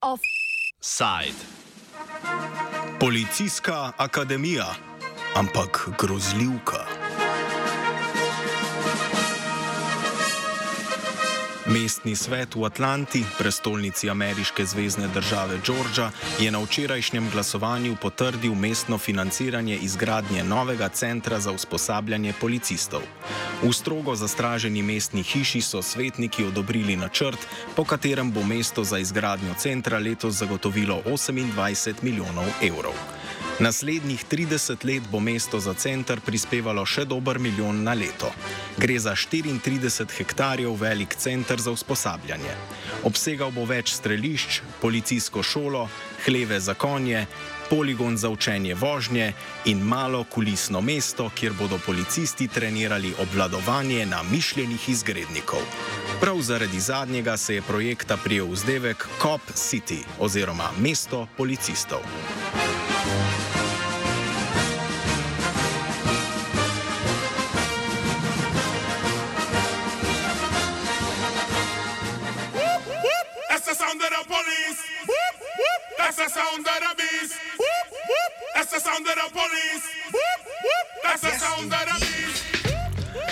Offside. Policijska akademija, ampak grozljivka. Mestni svet v Atlanti, prestolnici ameriške zvezdne države Georgia, je na včerajšnjem glasovanju potrdil mestno financiranje izgradnje novega centra za usposabljanje policistov. V strogo zastraženi mestni hiši so svetniki odobrili načrt, po katerem bo mesto za izgradnjo centra letos zagotovilo 28 milijonov evrov. Naslednjih 30 let bo mesto za center prispevalo še dober milijon na leto. Gre za 34 hektarjev velik center za usposabljanje. Obsegal bo več strelišč, policijsko šolo, hleve za konje, poligon za učenje vožnje in malo kulisno mesto, kjer bodo policisti trenirali obvladovanje na mišljenih izgrednikov. Prav zaradi zadnjega se je projekta prijel vzdevek Cop City oziroma mesto policistov.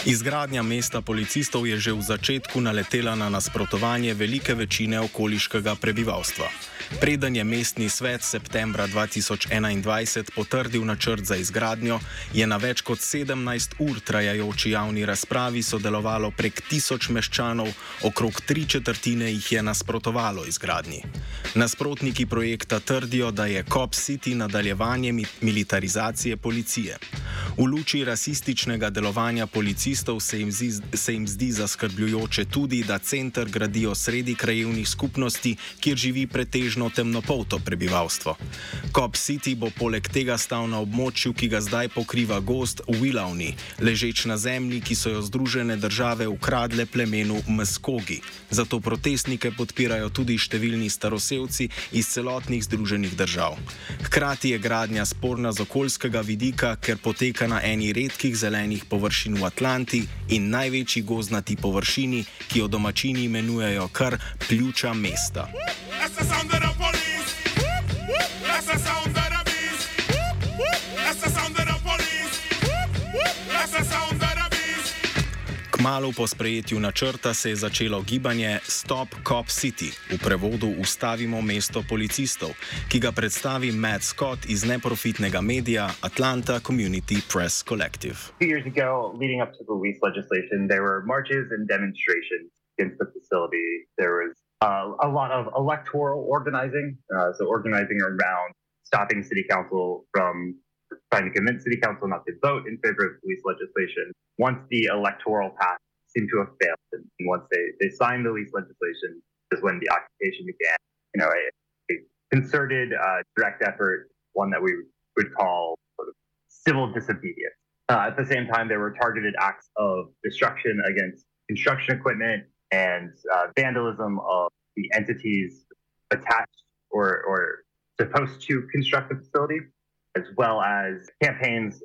Izgradnja mesta policistov je že v začetku naletela na nasprotovanje velike večine okoliškega prebivalstva. Preden je mestni svet septembra 2021 potrdil načrt za izgradnjo, je na več kot 17 ur trajajoči javni razpravi sodelovalo prek tisoč meščanov, okrog tri četrtine jih je nasprotovalo izgradnji. Nasprotniki projekta trdijo, da je Cop City nadaljevanje militarizacije policije. V luči rasističnega delovanja policistov se jim, zdi, se jim zdi zaskrbljujoče tudi, da center gradijo sredi krajevnih skupnosti, kjer živi pretežno pretežno temnopolto prebivalstvo. Cop City bo poleg tega stal na območju, ki ga zdaj pokriva gost Willavni, ležeč na zemlji, ki so jo Združene države ukradle plemenu Mskogi. Zato protestnike podpirajo tudi številni staroselci iz celotnih Združenih držav. Hkrati je gradnja sporna z okoljskega vidika, ker poteka na eni redkih zelenih površin v Atlanti in največji gozdnati površini, ki jo domačini imenujejo kar pljuča mesta. That's the sound of the police. That's the sound of the beast. That's the sound of the police. That's the sound of the beast. Kmalo po sprejetju načrta se je začelo gibanje Stop Cop City, v prevodu Ustavimo mesto policistov, ki ga predstavi Matt Scott iz neprofitnega medija Atlanta Community Press Collective. Two years ago, leading up to the lease legislation, there were marches and demonstrations against the facility. There was uh, a lot of electoral organizing, uh, so organizing around stopping city council from trying to convince city council not to vote in favor of police legislation. Once the electoral path seemed to have failed, and once they, they signed the lease legislation, is when the occupation began. You know, a, a concerted, uh, direct effort, one that we would call sort of civil disobedience. Uh, at the same time, there were targeted acts of destruction against construction equipment, and uh, vandalism of the entities attached or, or supposed to construct the facility, as well as campaigns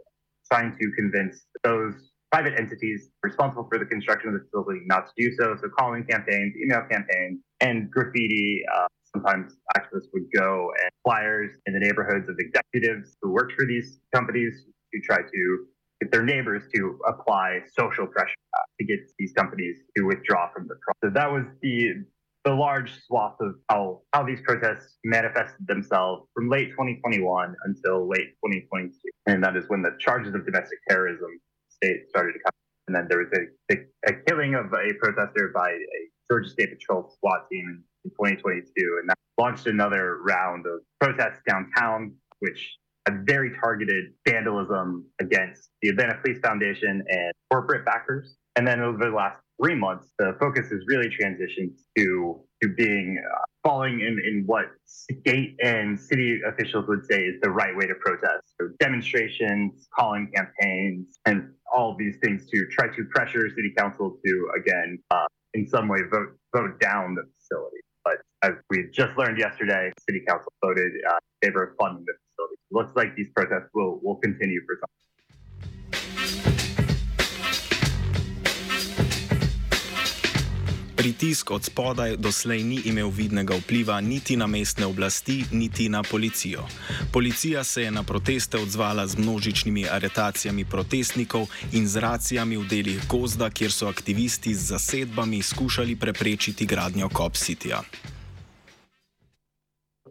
trying to convince those private entities responsible for the construction of the facility not to do so. So, calling campaigns, email campaigns, and graffiti. Uh, sometimes activists would go and flyers in the neighborhoods of executives who worked for these companies to try to their neighbors to apply social pressure to get these companies to withdraw from the process. So that was the the large swath of how, how these protests manifested themselves from late 2021 until late 2022. And that is when the charges of domestic terrorism state started to come. And then there was a, a, a killing of a protester by a Georgia State Patrol SWAT team in 2022. And that launched another round of protests downtown, which a very targeted vandalism against the Atlanta Police Foundation and corporate backers. And then over the last three months, the focus has really transitioned to to being uh, falling in, in what state and city officials would say is the right way to protest. So demonstrations, calling campaigns, and all of these things to try to pressure city council to again, uh, in some way, vote vote down the facility. But as we just learned yesterday, city council voted uh, in favor of funding the facilities. Looks like these protests will, will continue for some Pritisk od spodaj doslej ni imel vidnega vpliva niti na mestne oblasti, niti na policijo. Policija se je na proteste odzvala z množičnimi aretacijami protestnikov in z racijami v delih gozda, kjer so aktivisti z zasedbami skušali preprečiti gradnjo Cop Cityja.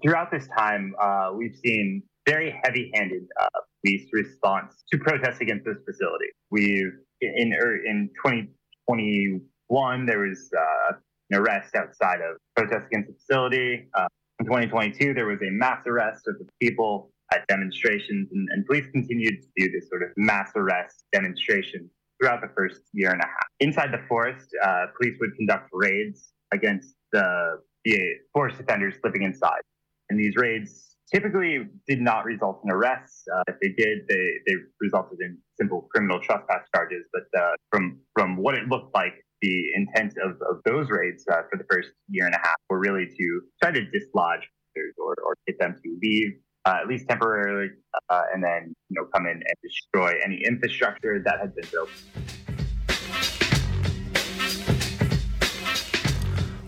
Throughout this time, uh, we've seen very heavy handed uh, police response to protests against this facility. We've, in, er, in 2021, there was uh, an arrest outside of protests against the facility. Uh, in 2022, there was a mass arrest of the people at demonstrations, and, and police continued to do this sort of mass arrest demonstration throughout the first year and a half. Inside the forest, uh, police would conduct raids against the, the forest offenders living inside. And these raids typically did not result in arrests. Uh, if they did, they, they resulted in simple criminal trespass charges. But uh, from from what it looked like, the intent of, of those raids uh, for the first year and a half were really to try to dislodge or, or get them to leave uh, at least temporarily, uh, and then you know come in and destroy any infrastructure that had been built.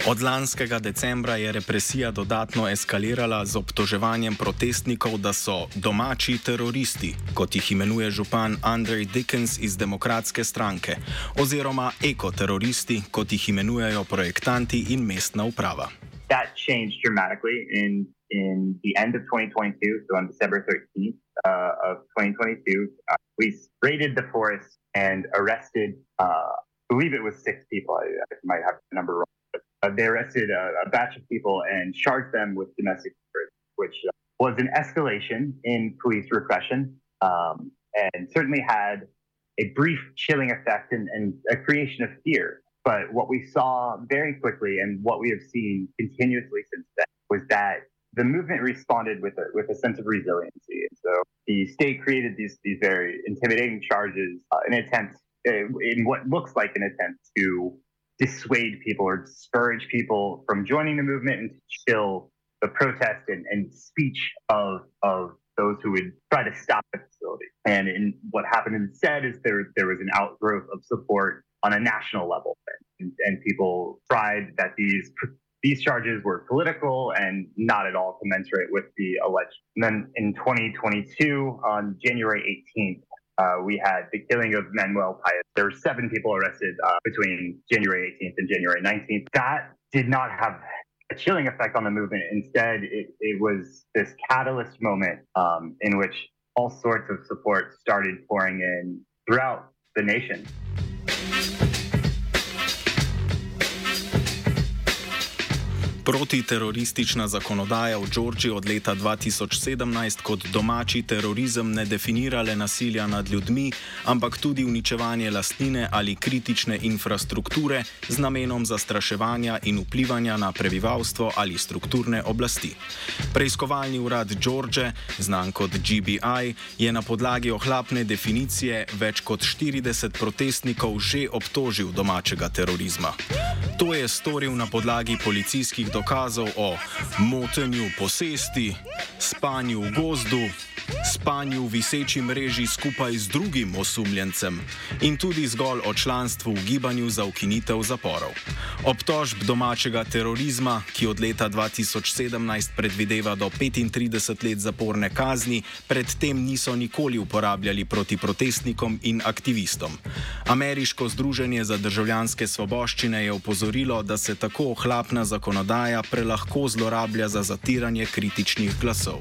Od lanskega decembra je represija dodatno eskalirala z obtoževanjem protestnikov, da so domači teroristi, kot jih imenuje župan Andrej Dickens iz Demokratske stranke, oziroma ekoteroristi, kot jih imenujejo projektanti in mestna uprava. That changed dramatically in, in the end of 2022, so on December 13th uh, of 2022. Uh, police raided the forest and arrested, uh, I believe it was six people. I, I might have the number wrong. Uh, they arrested a, a, batch of people and charged them with domestic murder, which uh, was an escalation in police repression um, and certainly had a brief chilling effect and, and, a creation of fear. But what we saw very quickly and what we have seen continuously since then was that the movement responded with a, with a sense of resiliency. And so the state created these, these very intimidating charges uh, in attempt, uh, in what looks like an attempt to dissuade people or discourage people from joining the movement and to chill the protest and, and speech of of those who would try to stop the facility. And in what happened instead is there there was an outgrowth of support on a national level, and, and people tried that these these charges were political and not at all commensurate with the alleged. And then in 2022, on January 18th, uh, we had the killing of Manuel Paez. There were seven people arrested uh, between January 18th and January 19th. That did not have a chilling effect on the movement. Instead, it, it was this catalyst moment um, in which all sorts of support started pouring in throughout the nation. Protiteroristična zakonodaja v Džordžiji od leta 2017 kot domači terorizem ne definira le nasilja nad ljudmi, ampak tudi uničevanje lastnine ali kritične infrastrukture z namenom zastraševanja in vplivanja na prebivalstvo ali strukturne oblasti. Preiskovalni urad Džordže, znan kot GBI, je na podlagi ohlapne definicije več kot 40 protestnikov že obtožil domačega terorizma. To je storil na podlagi policijskih dokazov o motenju posesti, spanju v gozdu, spanju v viseči mreži skupaj z drugim osumljencem in tudi zgolj o članstvu v gibanju za ukinitev zaporov. Obtožb domačega terorizma, ki od leta 2017 predvideva do 35 let zaporne kazni, predtem niso nikoli uporabljali proti protestnikom in aktivistom. Ameriško združenje za državljanske svoboščine je opozorilo, da se tako ohlapna zakonodaja prelahko zlorablja za zatiranje kritičnih glasov.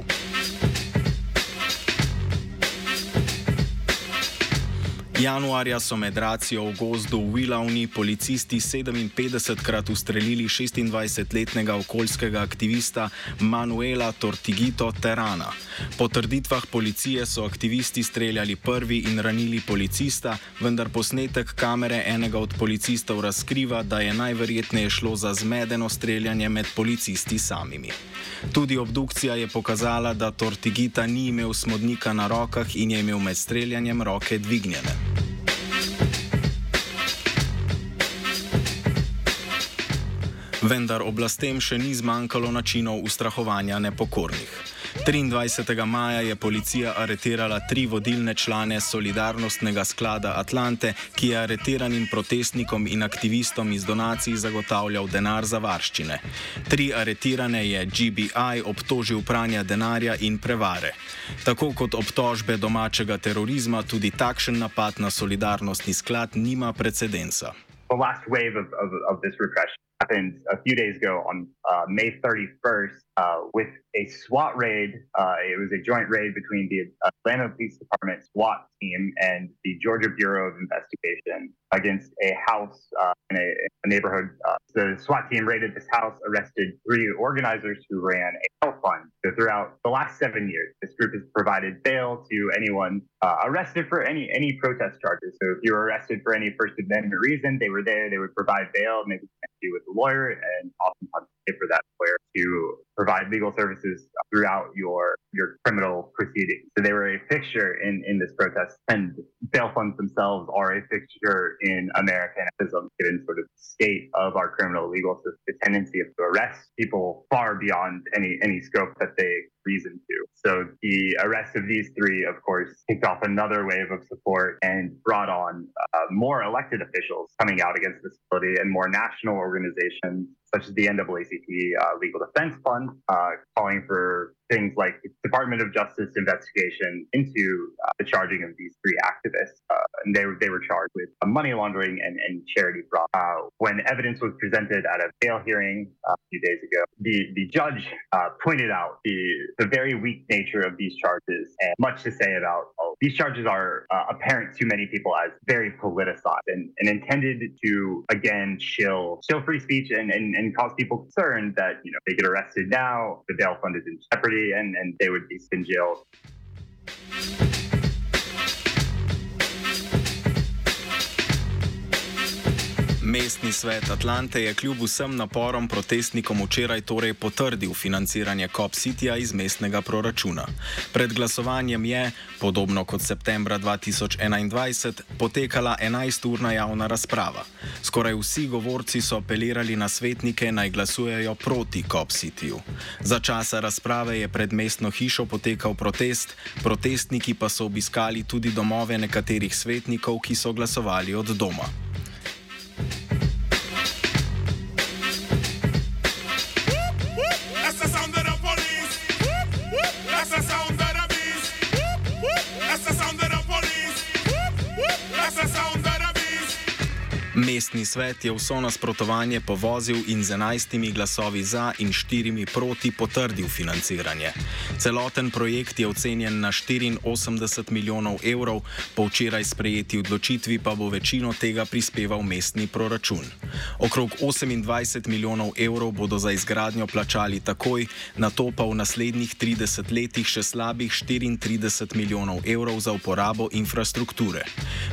Januarja so med racijo v gozdu v Willavni policisti 57krat ustrelili 26-letnega okoljskega aktivista Manuela Tortigito Terana. Po trditvah policije so aktivisti streljali prvi in ranili policista, vendar posnetek kamere enega od policistov razkriva, da je najverjetneje šlo za zmedeno streljanje med policisti samimi. Tudi obdukcija je pokazala, da Tortigita ni imel smodnika na rokah in je imel med streljanjem roke dvignjene. Vendar oblastem še ni zmanjkalo načinov ustrahovanja nepokornih. 23. maja je policija aretirala tri vodilne člane Solidarnostnega sklada Atlante, ki je aretiranim protestnikom in aktivistom iz donacij zagotavljal denar za varščine. Tri aretirane je GBI obtožil pranja denarja in prevare. Tako kot obtožbe domačega terorizma, tudi takšen napad na Solidarnostni sklad nima precedensa. The last wave of, of, of this repression happened a few days ago on uh, May 31st uh, with a SWAT raid. Uh, it was a joint raid between the Atlanta Police Department SWAT team and the Georgia Bureau of Investigation against a house uh, in a, a neighborhood. Uh, the SWAT team raided this house, arrested three organizers who ran a bail fund. So throughout the last seven years, this group has provided bail to anyone uh, arrested for any any protest charges. So if you were arrested for any First Amendment reason, they were there. They would provide bail, maybe with the lawyer, and oftentimes pay for that lawyer to provide legal services throughout your your criminal proceedings. So they were a fixture in in this protest, and bail funds themselves are a fixture in American activism, given sort of state of our criminal legal system, the tendency of to arrest people far beyond any any scope that they reason to. So the arrest of these three, of course, kicked off another wave of support and brought on uh, more elected officials coming out against this facility and more national organizations such as the NAACP uh, Legal Defense Fund, uh, calling for things like Department of Justice investigation into uh, the charging of these three activists. Uh, and they, they were charged with money laundering and, and charity fraud. Uh, when evidence was presented at a bail hearing uh, a few days ago, the, the judge pointed out the, the very weak nature of these charges and much to say about oh, these charges are apparent to many people as very politicized and, and intended to, again, chill, chill free speech and, and, and cause people concern that, you know, they get arrested now, the bail fund is in jeopardy and, and they would be in jail. Mestni svet Atlante je kljub vsem naporom protestnikom včeraj torej potrdil financiranje Cop Cityja iz mestnega proračuna. Pred glasovanjem je, podobno kot septembra 2021, potekala 11-urna javna razprava. Skoraj vsi govorci so apelirali na svetnike naj glasujejo proti Cop Cityju. Za časa razprave je pred mestno hišo potekal protest, protestniki pa so obiskali tudi domove nekaterih svetnikov, ki so glasovali od doma. Mestni svet je vso nasprotovanje povozil in z enajstimi glasovi za in štirimi proti potrdil financiranje. Celoten projekt je ocenjen na 84 milijonov evrov, po včeraj sprejeti odločitvi pa bo večino tega prispeval mestni proračun. Okrog 28 milijonov evrov bodo za izgradnjo plačali takoj, na to pa v naslednjih 30 letih še slabih 34 milijonov evrov za uporabo infrastrukture.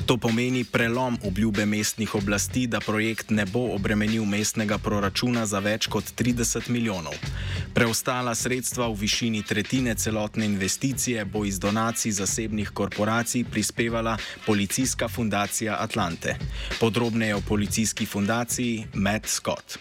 To pomeni prelom obljube mestnih oblasti oblasti, da projekt ne bo obremenil mestnega proračuna za več kot 30 milijonov. Preostala sredstva v višini tretjine celotne investicije bo iz donacij zasebnih korporacij prispevala Policijska fundacija Atlante. Podrobneje o Policijski fundaciji Matt Scott.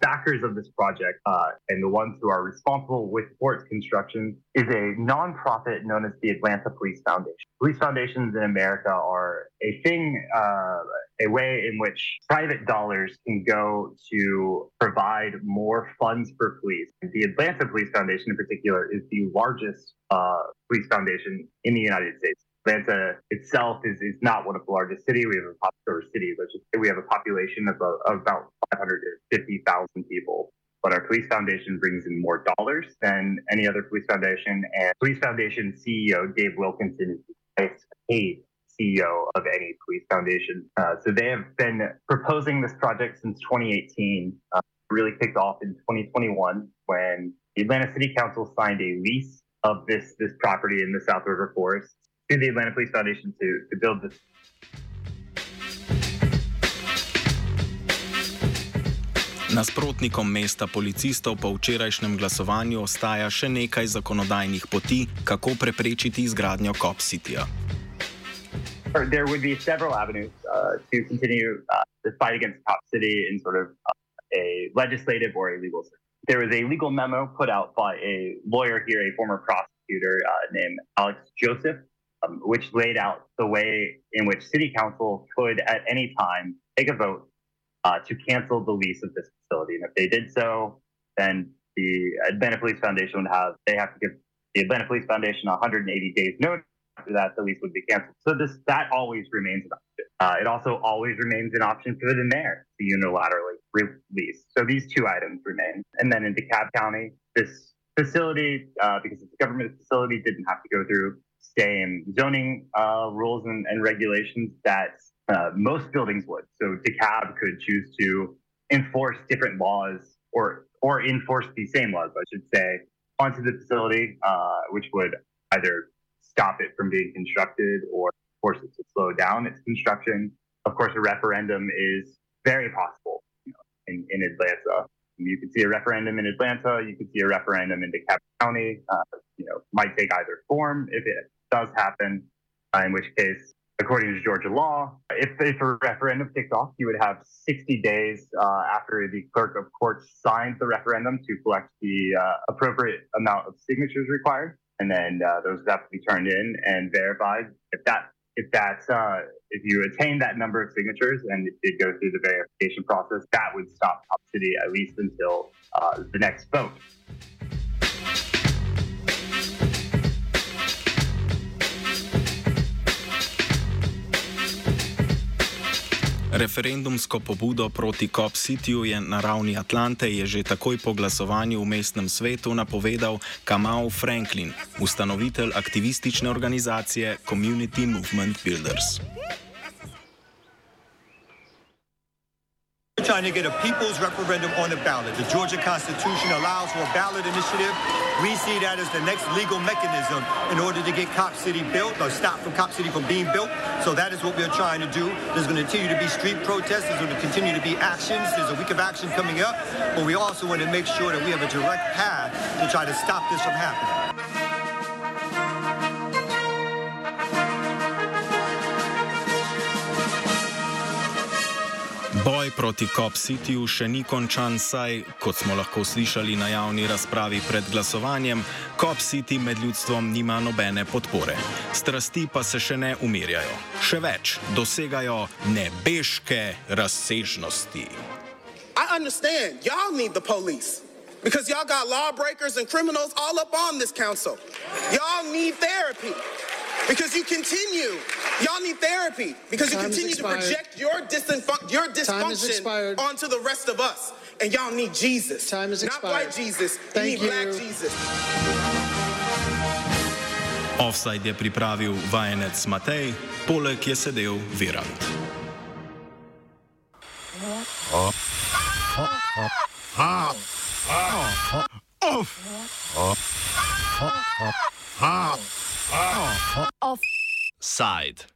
backers of this project uh, and the ones who are responsible with sports construction is a nonprofit known as the Atlanta Police Foundation. Police foundations in America are a thing, uh, a way in which private dollars can go to provide more funds for police. The Atlanta Police Foundation, in particular, is the largest uh, police foundation in the United States. Atlanta itself is, is not one of the largest cities. We have a popular city, let's just say we have a population of, of about 550,000 people. But our police foundation brings in more dollars than any other police foundation. And police foundation CEO Dave Wilkinson is paid CEO of any police foundation. Uh, so they have been proposing this project since 2018. Uh, really kicked off in 2021 when the Atlanta City Council signed a lease of this this property in the South River Forest to the Atlanta Police Foundation to, to build this. Nasprotnikom mesta policistov po včerajšnjem glasovanju ostaja še nekaj zakonodajnih poti, kako preprečiti izgradnjo Cop Cityja. There would be several avenues uh, to continue uh, the fight against Cop City in sort of uh, a legislative or a legal system. there was a legal memo put out by a lawyer here, a former prosecutor uh, named Alex Joseph, um, which laid out the way in which city council could at any time take a vote uh, to cancel the lease of this facility. And if they did so, then the Atlanta Police Foundation would have, they have to give the Atlanta Police Foundation 180 days notice. After that, the lease would be canceled. So this that always remains an option. Uh, it also always remains an option for the mayor to unilaterally release. So these two items remain. And then in DeKalb County, this facility, uh, because it's a government facility, didn't have to go through same zoning uh, rules and, and, regulations that uh, most buildings would. So DeKalb could choose to enforce different laws or or enforce the same laws, I should say, onto the facility, uh, which would either stop it from being constructed or force it to slow down its construction. Of course, a referendum is very possible you know, in, in Atlanta. You could see a referendum in Atlanta. You could see a referendum in DeKalb County. Uh, you know, might take either form if it does happen. Uh, in which case, according to Georgia law, if, if a referendum kicked off, you would have 60 days uh, after the clerk of court signs the referendum to collect the uh, appropriate amount of signatures required, and then uh, those have to be turned in and verified. If that if that's uh, if you attain that number of signatures and it did go through the verification process, that would stop City at least until uh, the next vote. Referendumsko pobudo proti Cop Cityju je na ravni Atlante je že takoj po glasovanju v mestnem svetu napovedal Kamal Franklin, ustanovitelj aktivistične organizacije Community Movement Builders. Trying to get a people's referendum on the ballot. The Georgia Constitution allows for a ballot initiative. We see that as the next legal mechanism in order to get Cop City built or stop from Cop City from being built. So that is what we're trying to do. There's going to continue to be street protests. There's going to continue to be actions. There's a week of action coming up. But we also want to make sure that we have a direct path to try to stop this from happening. Boj proti Cop Cityju še ni končan, saj, kot smo lahko slišali na javni razpravi pred glasovanjem, Cop City med ljudstvom nima nobene podpore. Strasti pa se še ne umirjajo. Še več, dosegajo nebeške razsežnosti. I understand. Y'all need the police. Because y'all got lawbreakers and criminals all up on this council. Y'all need therapy. Because you continue, y'all need therapy because Time you continue to project your, disinfu- your dysfunction onto the rest of us. And y'all need Jesus. Time is expired. Not white Jesus. Thank you need black Jesus. Offside je pripravil vajenec Matej, poleg je sedel Virant. Offside.